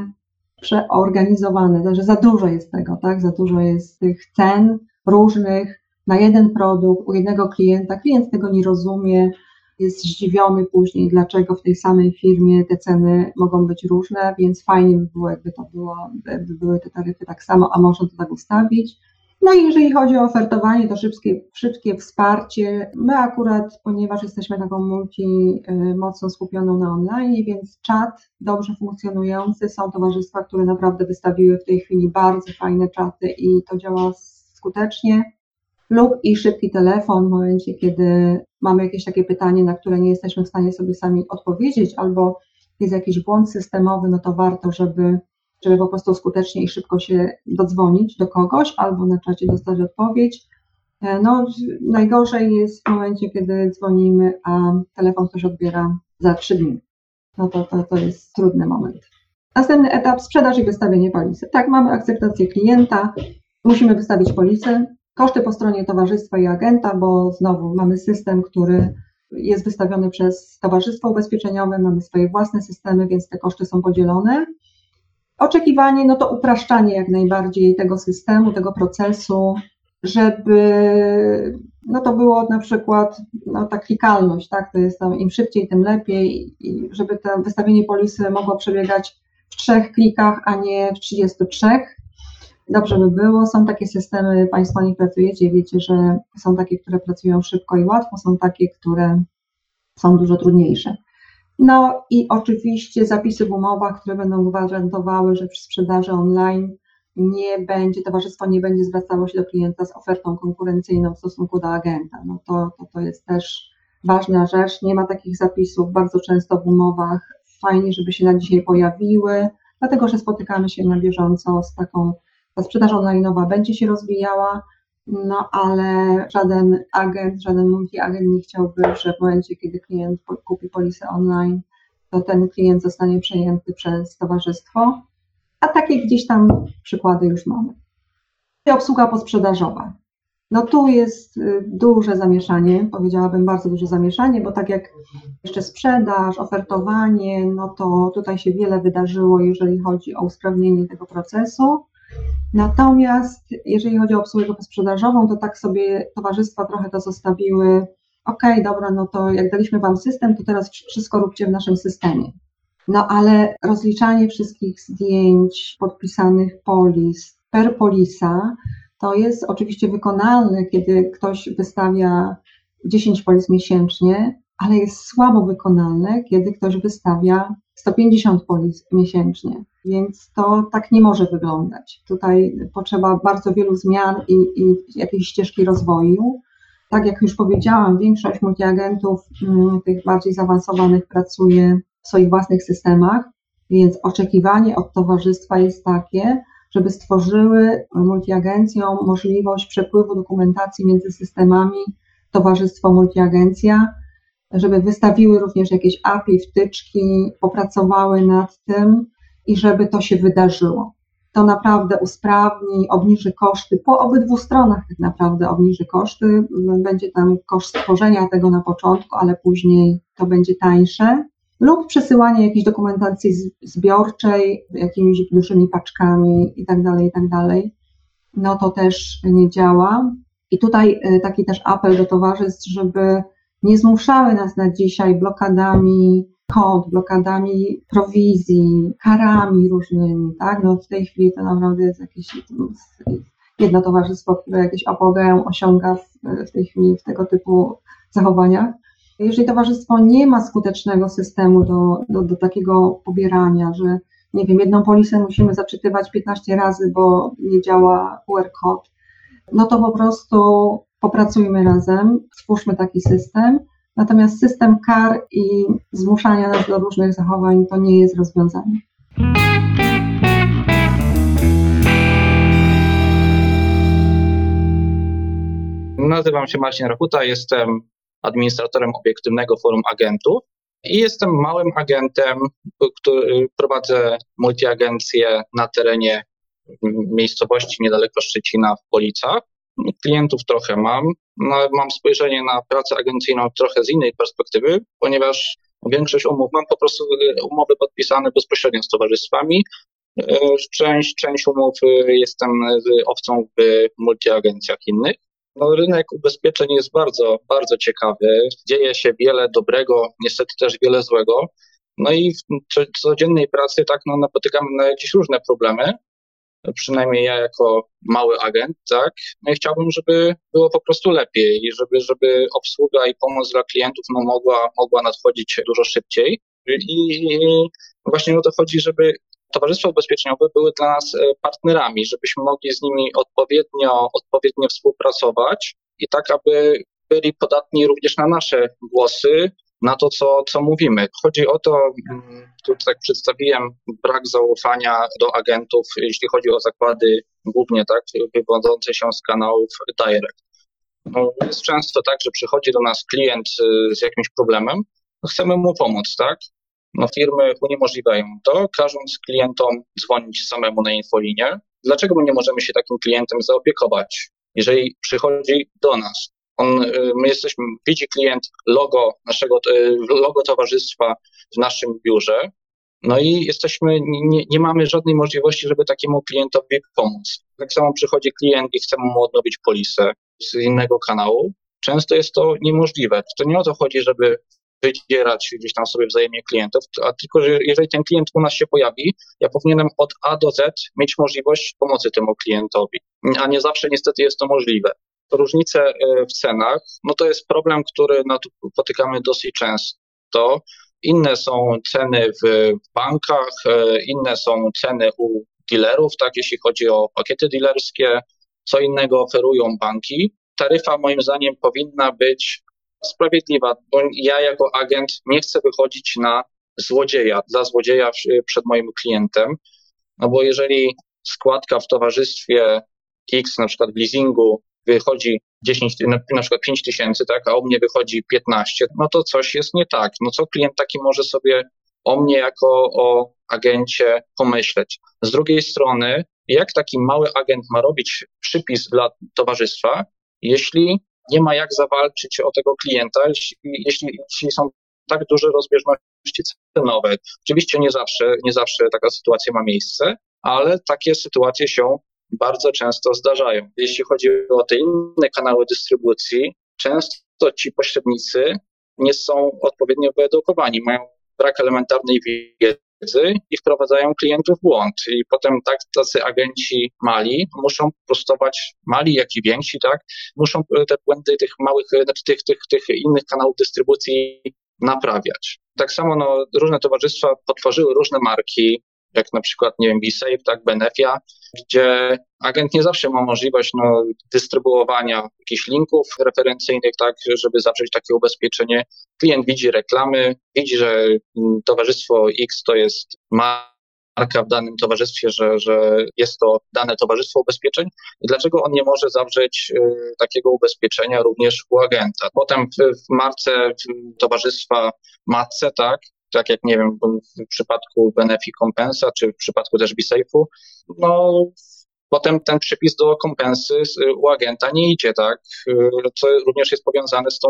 przeorganizowane, także za dużo jest tego, tak? Za dużo jest tych cen różnych na jeden produkt, u jednego klienta. Klient tego nie rozumie, jest zdziwiony później, dlaczego w tej samej firmie te ceny mogą być różne, więc fajnie by było, jakby to było, jakby były te taryfy tak samo, a można to tak ustawić. No i jeżeli chodzi o ofertowanie, to szybkie, szybkie wsparcie. My akurat, ponieważ jesteśmy taką multi y, mocno skupioną na online, więc czat dobrze funkcjonujący, są towarzystwa, które naprawdę wystawiły w tej chwili bardzo fajne czaty i to działa skutecznie. Lub i szybki telefon w momencie, kiedy mamy jakieś takie pytanie, na które nie jesteśmy w stanie sobie sami odpowiedzieć, albo jest jakiś błąd systemowy, no to warto, żeby żeby po prostu skutecznie i szybko się dodzwonić do kogoś albo na czacie dostać odpowiedź. E, no, najgorzej jest w momencie, kiedy dzwonimy, a telefon ktoś odbiera za trzy dni. No to, to, to jest trudny moment. Następny etap sprzedaż i wystawienie polisy. Tak, mamy akceptację klienta, musimy wystawić polisy. Koszty po stronie towarzystwa i agenta, bo znowu mamy system, który jest wystawiony przez towarzystwo ubezpieczeniowe, mamy swoje własne systemy, więc te koszty są podzielone. Oczekiwanie, no to upraszczanie jak najbardziej tego systemu, tego procesu, żeby no to było na przykład no, ta klikalność, tak, to jest tam im szybciej, tym lepiej i żeby to wystawienie polisy mogło przebiegać w trzech klikach, a nie w 33. Dobrze by było. Są takie systemy, Państwo nie pracujecie, wiecie, że są takie, które pracują szybko i łatwo, są takie, które są dużo trudniejsze. No i oczywiście zapisy w umowach, które będą gwarantowały, że przy sprzedaży online nie będzie, towarzystwo nie będzie zwracało się do klienta z ofertą konkurencyjną w stosunku do agenta. No to, to, to jest też ważna rzecz. Nie ma takich zapisów bardzo często w umowach. Fajnie, żeby się na dzisiaj pojawiły, dlatego że spotykamy się na bieżąco z taką, ta sprzedaż online'owa będzie się rozwijała, no ale żaden agent, żaden multi-agent nie chciałby, że w momencie, kiedy klient kupi polisę online, to ten klient zostanie przejęty przez towarzystwo, a takie gdzieś tam przykłady już mamy. I obsługa posprzedażowa. No tu jest y, duże zamieszanie, powiedziałabym bardzo duże zamieszanie, bo tak jak jeszcze sprzedaż, ofertowanie, no to tutaj się wiele wydarzyło, jeżeli chodzi o usprawnienie tego procesu. Natomiast jeżeli chodzi o obsługę posprzedażową, to tak sobie towarzystwa trochę to zostawiły. OK, dobra, no to jak daliśmy Wam system, to teraz wszystko róbcie w naszym systemie. No ale rozliczanie wszystkich zdjęć, podpisanych polis per polisa, to jest oczywiście wykonalne, kiedy ktoś wystawia 10 polis miesięcznie, ale jest słabo wykonalne, kiedy ktoś wystawia 150 polis miesięcznie. Więc to tak nie może wyglądać. Tutaj potrzeba bardzo wielu zmian i, i jakiejś ścieżki rozwoju. Tak jak już powiedziałam, większość multiagentów, mm, tych bardziej zaawansowanych, pracuje w swoich własnych systemach, więc oczekiwanie od towarzystwa jest takie, żeby stworzyły multiagencjom możliwość przepływu dokumentacji między systemami towarzystwo multiagencja, żeby wystawiły również jakieś API, wtyczki, popracowały nad tym, i żeby to się wydarzyło. To naprawdę usprawni, obniży koszty, po obydwu stronach tak naprawdę obniży koszty. Będzie tam koszt stworzenia tego na początku, ale później to będzie tańsze. Lub przesyłanie jakiejś dokumentacji zbiorczej, jakimiś dużymi paczkami itd., tak itd. Tak no to też nie działa. I tutaj y, taki też apel do towarzystw, żeby nie zmuszały nas na dzisiaj blokadami kont, blokadami prowizji, karami różnymi, tak? No w tej chwili to naprawdę jest jakieś jedno towarzystwo, które jakieś apogeum osiąga w, w tej chwili w tego typu zachowaniach. Jeżeli towarzystwo nie ma skutecznego systemu do, do, do takiego pobierania, że nie wiem, jedną polisę musimy zaczytywać 15 razy, bo nie działa QR kod, no to po prostu popracujmy razem, stwórzmy taki system. Natomiast system kar i zmuszania nas do różnych zachowań to nie jest rozwiązanie. Nazywam się Marcin Rachuta, jestem administratorem obiektywnego forum agentów i jestem małym agentem, który prowadzę multiagencję na terenie miejscowości niedaleko Szczecina w Policach. Klientów trochę mam. No, mam spojrzenie na pracę agencyjną trochę z innej perspektywy, ponieważ większość umów mam po prostu e, umowy podpisane bezpośrednio z towarzystwami. E, część, część umów e, jestem owcą w multiagencjach innych. No, rynek ubezpieczeń jest bardzo, bardzo ciekawy. Dzieje się wiele dobrego, niestety też wiele złego. No i w codziennej pracy tak no, napotykamy na jakieś różne problemy przynajmniej ja jako mały agent, tak, no i chciałbym, żeby było po prostu lepiej i żeby, żeby obsługa i pomoc dla klientów no, mogła, mogła nadchodzić dużo szybciej. I, i właśnie o to chodzi, żeby towarzystwa ubezpieczeniowe były dla nas e, partnerami, żebyśmy mogli z nimi odpowiednio, odpowiednio współpracować i tak, aby byli podatni również na nasze głosy, na to, co, co mówimy. Chodzi o to, mm, tu tak przedstawiłem, brak zaufania do agentów, jeśli chodzi o zakłady głównie tak, wywodzące się z kanałów direct. No, jest często tak, że przychodzi do nas klient y, z jakimś problemem, no, chcemy mu pomóc, tak? No, firmy uniemożliwiają to, każąc klientom dzwonić samemu na infolinię. Dlaczego my nie możemy się takim klientem zaopiekować? Jeżeli przychodzi do nas, on, y, my jesteśmy, widzi klient logo naszego, y, logo towarzystwa w naszym biurze, no i jesteśmy, nie, nie mamy żadnej możliwości, żeby takiemu klientowi pomóc. Tak samo przychodzi klient i chcemy mu odnowić polisę z innego kanału. Często jest to niemożliwe. To nie o to chodzi, żeby wydzierać gdzieś tam sobie wzajemnie klientów, a tylko, że jeżeli ten klient u nas się pojawi, ja powinienem od A do Z mieć możliwość pomocy temu klientowi, a nie zawsze niestety jest to możliwe różnice e, w cenach, no to jest problem, który napotykamy dosyć często. Inne są ceny w bankach, e, inne są ceny u dealerów, tak, jeśli chodzi o pakiety dealerskie, co innego oferują banki. Taryfa moim zdaniem powinna być sprawiedliwa, bo ja jako agent nie chcę wychodzić na złodzieja, za złodzieja przed moim klientem, no bo jeżeli składka w towarzystwie X, na przykład w leasingu, wychodzi 10, na przykład 5 tysięcy, tak, a u mnie wychodzi 15, no to coś jest nie tak. No co klient taki może sobie o mnie jako o agencie pomyśleć? Z drugiej strony, jak taki mały agent ma robić przypis dla towarzystwa, jeśli nie ma jak zawalczyć o tego klienta, jeśli, jeśli, jeśli są tak duże rozbieżności cenowe. Oczywiście nie zawsze, nie zawsze taka sytuacja ma miejsce, ale takie sytuacje się bardzo często zdarzają. Jeśli chodzi o te inne kanały dystrybucji, często ci pośrednicy nie są odpowiednio wyedukowani, mają brak elementarnej wiedzy i wprowadzają klientów w błąd. I potem tak tacy agenci mali muszą prostować, mali jak i więksi, tak, muszą te błędy tych małych, znaczy tych, tych, tych innych kanałów dystrybucji naprawiać. Tak samo no, różne towarzystwa potworzyły różne marki, jak na przykład, nie wiem, BeSafe, tak, Benefia, gdzie agent nie zawsze ma możliwość no, dystrybuowania jakichś linków referencyjnych, tak, żeby zawrzeć takie ubezpieczenie. Klient widzi reklamy, widzi, że towarzystwo X to jest marka w danym towarzystwie, że, że jest to dane towarzystwo ubezpieczeń i dlaczego on nie może zawrzeć y, takiego ubezpieczenia również u agenta. Potem w, w marce w towarzystwa matce, tak, tak jak nie wiem, w przypadku Benefi Kompensa, czy w przypadku też BeSafe'u, no potem ten przypis do kompensy u agenta nie idzie, tak? Co również jest powiązane z tą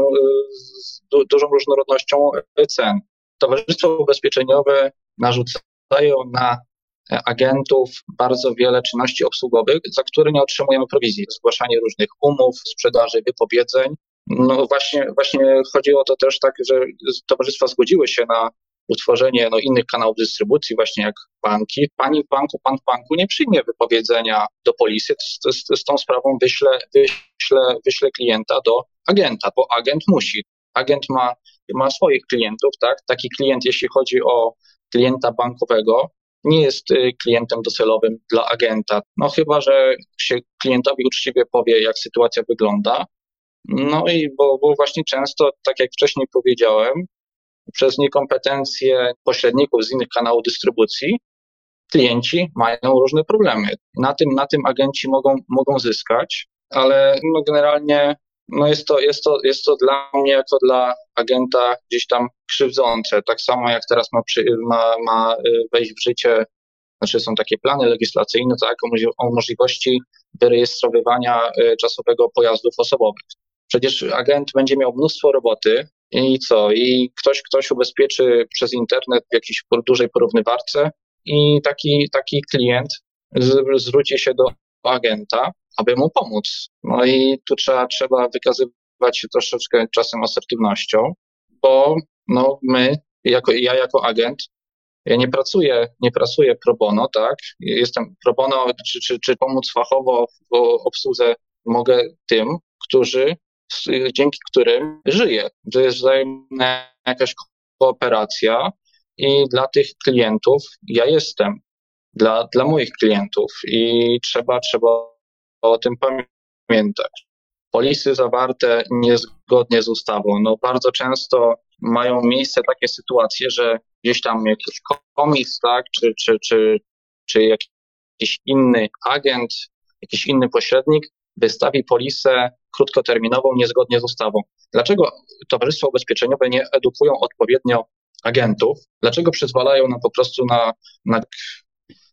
z dużą różnorodnością cen. Towarzystwa ubezpieczeniowe narzucają na agentów bardzo wiele czynności obsługowych, za które nie otrzymujemy prowizji. Zgłaszanie różnych umów, sprzedaży, wypowiedzeń. No właśnie, właśnie chodziło o to też tak, że towarzystwa zgodziły się na utworzenie no, innych kanałów dystrybucji, właśnie jak banki. Pani w banku, pan w banku nie przyjmie wypowiedzenia do polisy, z, z, z tą sprawą wyśle, wyśle, wyśle klienta do agenta, bo agent musi. Agent ma, ma swoich klientów, tak? Taki klient, jeśli chodzi o klienta bankowego, nie jest y, klientem docelowym dla agenta. No chyba, że się klientowi uczciwie powie, jak sytuacja wygląda. No i bo, bo właśnie często, tak jak wcześniej powiedziałem, przez niekompetencje pośredników z innych kanałów dystrybucji, klienci mają różne problemy. Na tym, na tym agenci mogą, mogą zyskać, ale no generalnie no jest, to, jest, to, jest to dla mnie, jako dla agenta, gdzieś tam krzywdzące. Tak samo jak teraz ma, przy, ma, ma y, wejść w życie, znaczy są takie plany legislacyjne, tak, o, możliwości wyrejestrowywania y, czasowego pojazdów osobowych. Przecież agent będzie miał mnóstwo roboty, i co? I ktoś, ktoś ubezpieczy przez internet w jakiejś dużej porównywarce i taki, taki klient zwróci się do agenta, aby mu pomóc. No i tu trzeba, trzeba wykazywać się troszeczkę czasem asertywnością, bo no my, jako, ja jako agent, ja nie pracuję, nie pracuję pro bono, tak? Jestem pro bono, czy, czy, czy pomóc fachowo w obsłudze mogę tym, którzy dzięki którym żyję. To jest wzajemna jakaś kooperacja i dla tych klientów ja jestem, dla, dla moich klientów i trzeba, trzeba o tym pamiętać. Polisy zawarte niezgodnie z ustawą. No bardzo często mają miejsce takie sytuacje, że gdzieś tam jakiś komis, tak, czy, czy, czy, czy jakiś inny agent, jakiś inny pośrednik wystawi polisę krótkoterminową niezgodnie z ustawą. Dlaczego towarzystwa ubezpieczeniowe nie edukują odpowiednio agentów? Dlaczego przyzwalają nam po prostu na, na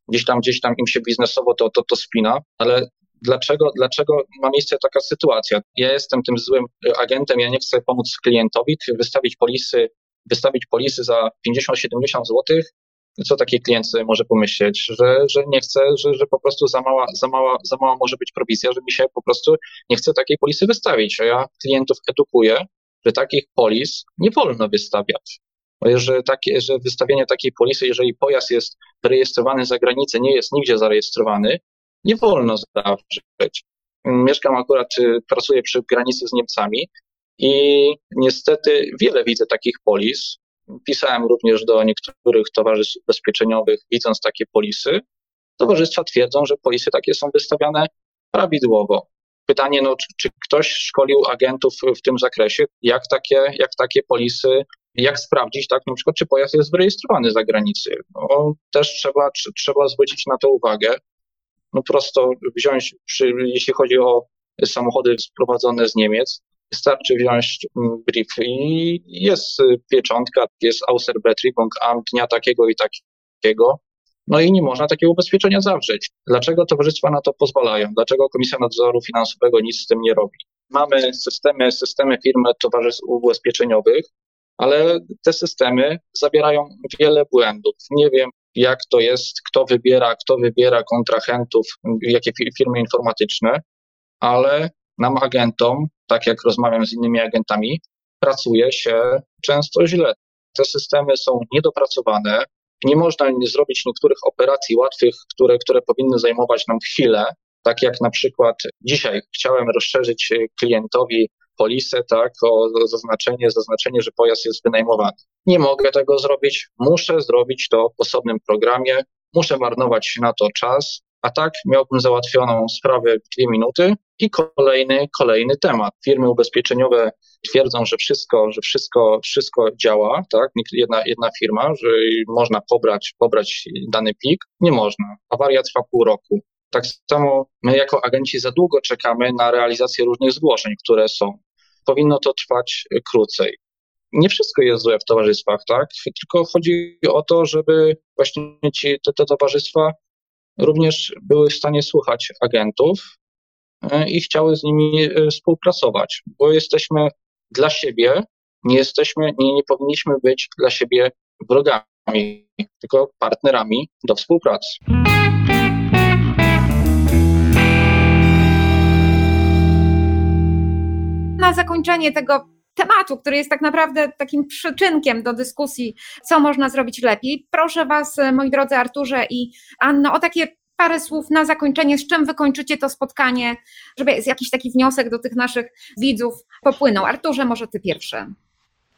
gdzieś tam, gdzieś tam im się biznesowo to, to, to spina, ale dlaczego, dlaczego ma miejsce taka sytuacja? Ja jestem tym złym agentem, ja nie chcę pomóc klientowi, wystawić polisy, wystawić polisy za 50-70 złotych, co taki klient może pomyśleć, że, że nie chce, że, że po prostu za mała, za, mała, za mała może być prowizja, że mi się po prostu nie chce takiej polisy wystawić. A ja klientów edukuję, że takich polis nie wolno wystawiać. Że, takie, że wystawienie takiej polisy, jeżeli pojazd jest rejestrowany za granicę, nie jest nigdzie zarejestrowany, nie wolno zawrzeć. Mieszkam akurat, pracuję przy granicy z Niemcami i niestety wiele widzę takich polis, Pisałem również do niektórych towarzystw ubezpieczeniowych, widząc takie polisy. Towarzystwa twierdzą, że polisy takie są wystawiane prawidłowo. Pytanie, no, czy, czy ktoś szkolił agentów w tym zakresie, jak takie, jak takie polisy, jak sprawdzić, tak, na przykład, czy pojazd jest wyrejestrowany za granicą. No, też trzeba, trzeba zwrócić na to uwagę. No prosto wziąć, przy, jeśli chodzi o samochody sprowadzone z Niemiec, Wystarczy wziąć mm, brief i jest y, pieczątka, jest Außerbetriebung am dnia takiego i takiego. No i nie można takiego ubezpieczenia zawrzeć. Dlaczego towarzystwa na to pozwalają? Dlaczego Komisja Nadzoru Finansowego nic z tym nie robi? Mamy systemy, systemy firmy towarzystw ubezpieczeniowych, ale te systemy zawierają wiele błędów. Nie wiem, jak to jest, kto wybiera, kto wybiera kontrahentów, jakie firmy informatyczne, ale nam agentom tak jak rozmawiam z innymi agentami, pracuje się często źle. Te systemy są niedopracowane, nie można nie zrobić niektórych operacji łatwych, które, które powinny zajmować nam chwilę, tak jak na przykład dzisiaj chciałem rozszerzyć klientowi polisę, tak, o zaznaczenie, zaznaczenie, że pojazd jest wynajmowany. Nie mogę tego zrobić, muszę zrobić to w osobnym programie, muszę marnować na to czas, a tak miałbym załatwioną sprawę w dwie minuty i kolejny, kolejny temat. Firmy ubezpieczeniowe twierdzą, że wszystko, że wszystko, wszystko działa, tak? Jedna, jedna firma, że można pobrać, pobrać dany plik. Nie można. Awaria trwa pół roku. Tak samo my jako agenci za długo czekamy na realizację różnych zgłoszeń, które są. Powinno to trwać krócej. nie wszystko jest złe w towarzystwach, tak? Tylko chodzi o to, żeby właśnie ci, te, te towarzystwa również były w stanie słuchać agentów e, i chciały z nimi e, współpracować, bo jesteśmy dla siebie, nie jesteśmy, nie, nie powinniśmy być dla siebie wrogami, tylko partnerami do współpracy. Na zakończenie tego tematu, który jest tak naprawdę takim przyczynkiem do dyskusji, co można zrobić lepiej. Proszę Was, moi drodzy Arturze i Anno, o takie parę słów na zakończenie, z czym wykończycie to spotkanie, żeby jakiś taki wniosek do tych naszych widzów popłynął. Arturze, może Ty pierwszy.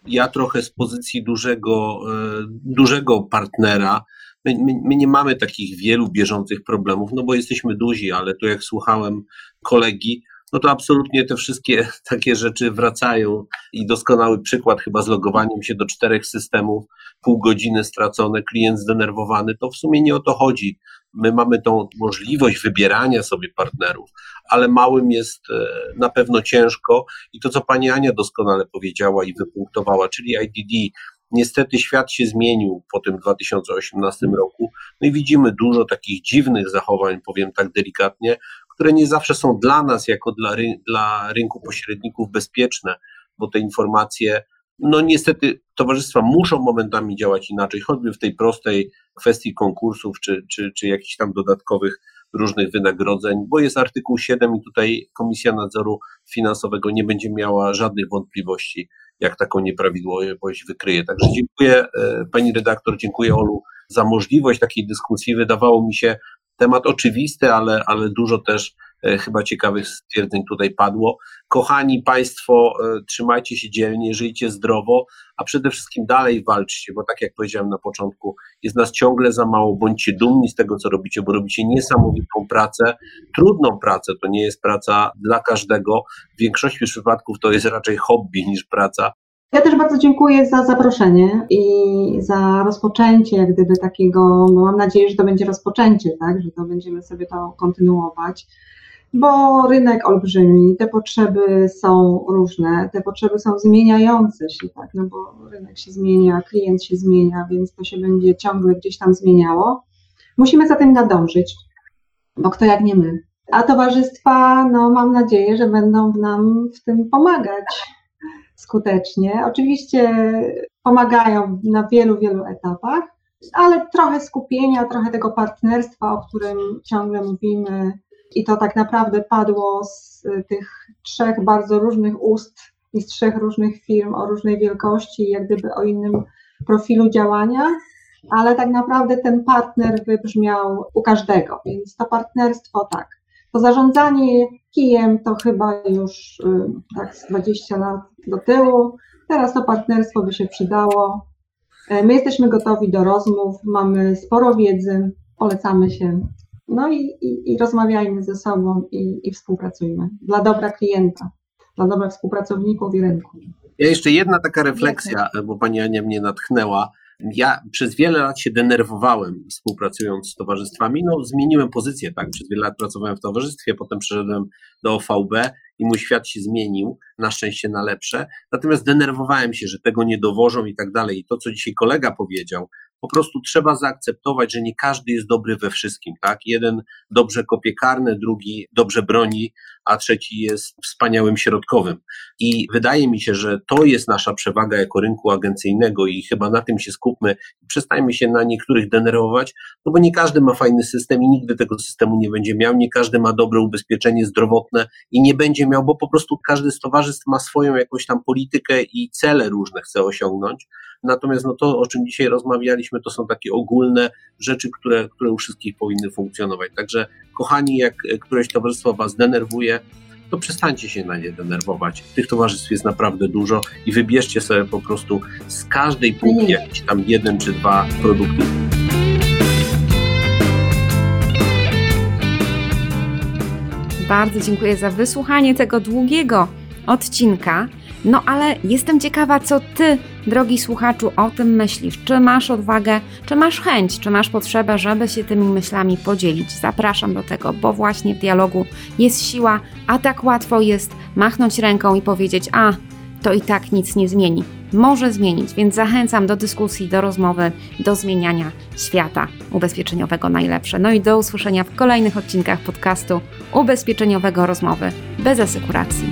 Ja trochę z pozycji dużego, e, dużego partnera. My, my, my, nie mamy takich wielu bieżących problemów, no bo jesteśmy duzi, ale tu jak słuchałem kolegi, no to absolutnie te wszystkie takie rzeczy wracają. I doskonały przykład chyba z logowaniem się do czterech systemów, pół godziny stracone, klient zdenerwowany, to w sumie nie o to chodzi. My mamy tą możliwość wybierania sobie partnerów, ale małym jest e, na pewno ciężko. I to, co pani Ania doskonale powiedziała i wypunktowała, czyli IDD, Niestety świat się zmienił po tym 2018 roku, no i widzimy dużo takich dziwnych zachowań, powiem tak delikatnie, które nie zawsze są dla nas, jako dla, dla rynku pośredników bezpieczne, bo te informacje, no niestety towarzystwa muszą momentami działać inaczej, choćby w tej prostej kwestii konkursów czy, czy, czy jakichś tam dodatkowych różnych wynagrodzeń, bo jest artykuł 7 i tutaj Komisja Nadzoru Finansowego nie będzie miała żadnych wątpliwości, jak taką nieprawidłowość wykryje. Także dziękuję e, pani redaktor, dziękuję Olu za możliwość takiej dyskusji. Wydawało mi się, temat oczywisty, ale, ale dużo też e, chyba ciekawych stwierdzeń tutaj padło. Kochani Państwo, e, trzymajcie się dzielnie, żyjcie zdrowo, a przede wszystkim dalej walczcie, bo tak jak powiedziałem na początku, jest nas ciągle za mało. Bądźcie dumni z tego, co robicie, bo robicie niesamowitą pracę, trudną pracę. To nie jest praca dla każdego. W większości przypadków to jest raczej hobby niż praca. Ja też bardzo dziękuję za zaproszenie i za rozpoczęcie, jak gdyby takiego, mam nadzieję, że to będzie rozpoczęcie, tak, że to będziemy sobie to kontynuować, bo rynek olbrzymi, te potrzeby są różne, te potrzeby są zmieniające się, tak, no bo rynek się zmienia, klient się zmienia, więc to się będzie ciągle gdzieś tam zmieniało. Musimy za tym nadążyć, bo kto jak nie my. A towarzystwa, no mam nadzieję, że będą nam w tym pomagać skutecznie. Oczywiście pomagają na wielu, wielu etapach, ale trochę skupienia, trochę tego partnerstwa, o którym ciągle mówimy, i to tak naprawdę padło z tych trzech bardzo różnych ust i z trzech różnych firm o różnej wielkości, jak gdyby o innym profilu działania, ale tak naprawdę ten partner wybrzmiał u każdego, więc to partnerstwo tak, to zarządzanie kijem to chyba już y, tak z 20 lat do tyłu. Teraz to partnerstwo by się przydało. E, my jesteśmy gotowi do rozmów, mamy sporo wiedzy, polecamy się. No i, i, i rozmawiajmy ze sobą i, i współpracujmy dla dobra klienta, dla dobra współpracowników i rynku. Ja jeszcze jedna taka refleksja, bo pani Ania mnie natchnęła. Ja przez wiele lat się denerwowałem współpracując z towarzystwami. No, zmieniłem pozycję, tak? Przez wiele lat pracowałem w towarzystwie, potem przeszedłem do OVB i mój świat się zmienił, na szczęście na lepsze. Natomiast denerwowałem się, że tego nie dowożą i tak dalej. I to, co dzisiaj kolega powiedział, po prostu trzeba zaakceptować, że nie każdy jest dobry we wszystkim, tak? Jeden dobrze kopie karne, drugi dobrze broni, a trzeci jest wspaniałym środkowym. I wydaje mi się, że to jest nasza przewaga jako rynku agencyjnego i chyba na tym się skupmy. Przestańmy się na niektórych denerwować, no bo nie każdy ma fajny system i nigdy tego systemu nie będzie miał, nie każdy ma dobre ubezpieczenie zdrowotne i nie będzie miał, bo po prostu każdy z towarzystw ma swoją jakąś tam politykę i cele różne chce osiągnąć. Natomiast no to, o czym dzisiaj rozmawialiśmy, to są takie ogólne rzeczy, które, które u wszystkich powinny funkcjonować. Także kochani, jak któreś towarzystwo Was denerwuje, to przestańcie się na nie denerwować. Tych towarzystw jest naprawdę dużo i wybierzcie sobie po prostu z każdej półki jakiś tam jeden czy dwa produkty. Bardzo dziękuję za wysłuchanie tego długiego odcinka. No ale jestem ciekawa, co ty, drogi słuchaczu, o tym myślisz. Czy masz odwagę, czy masz chęć, czy masz potrzebę, żeby się tymi myślami podzielić? Zapraszam do tego, bo właśnie w dialogu jest siła, a tak łatwo jest machnąć ręką i powiedzieć: A, to i tak nic nie zmieni. może zmienić, więc zachęcam do dyskusji, do rozmowy, do zmieniania świata ubezpieczeniowego najlepsze. No i do usłyszenia w kolejnych odcinkach podcastu ubezpieczeniowego rozmowy bez asekuracji.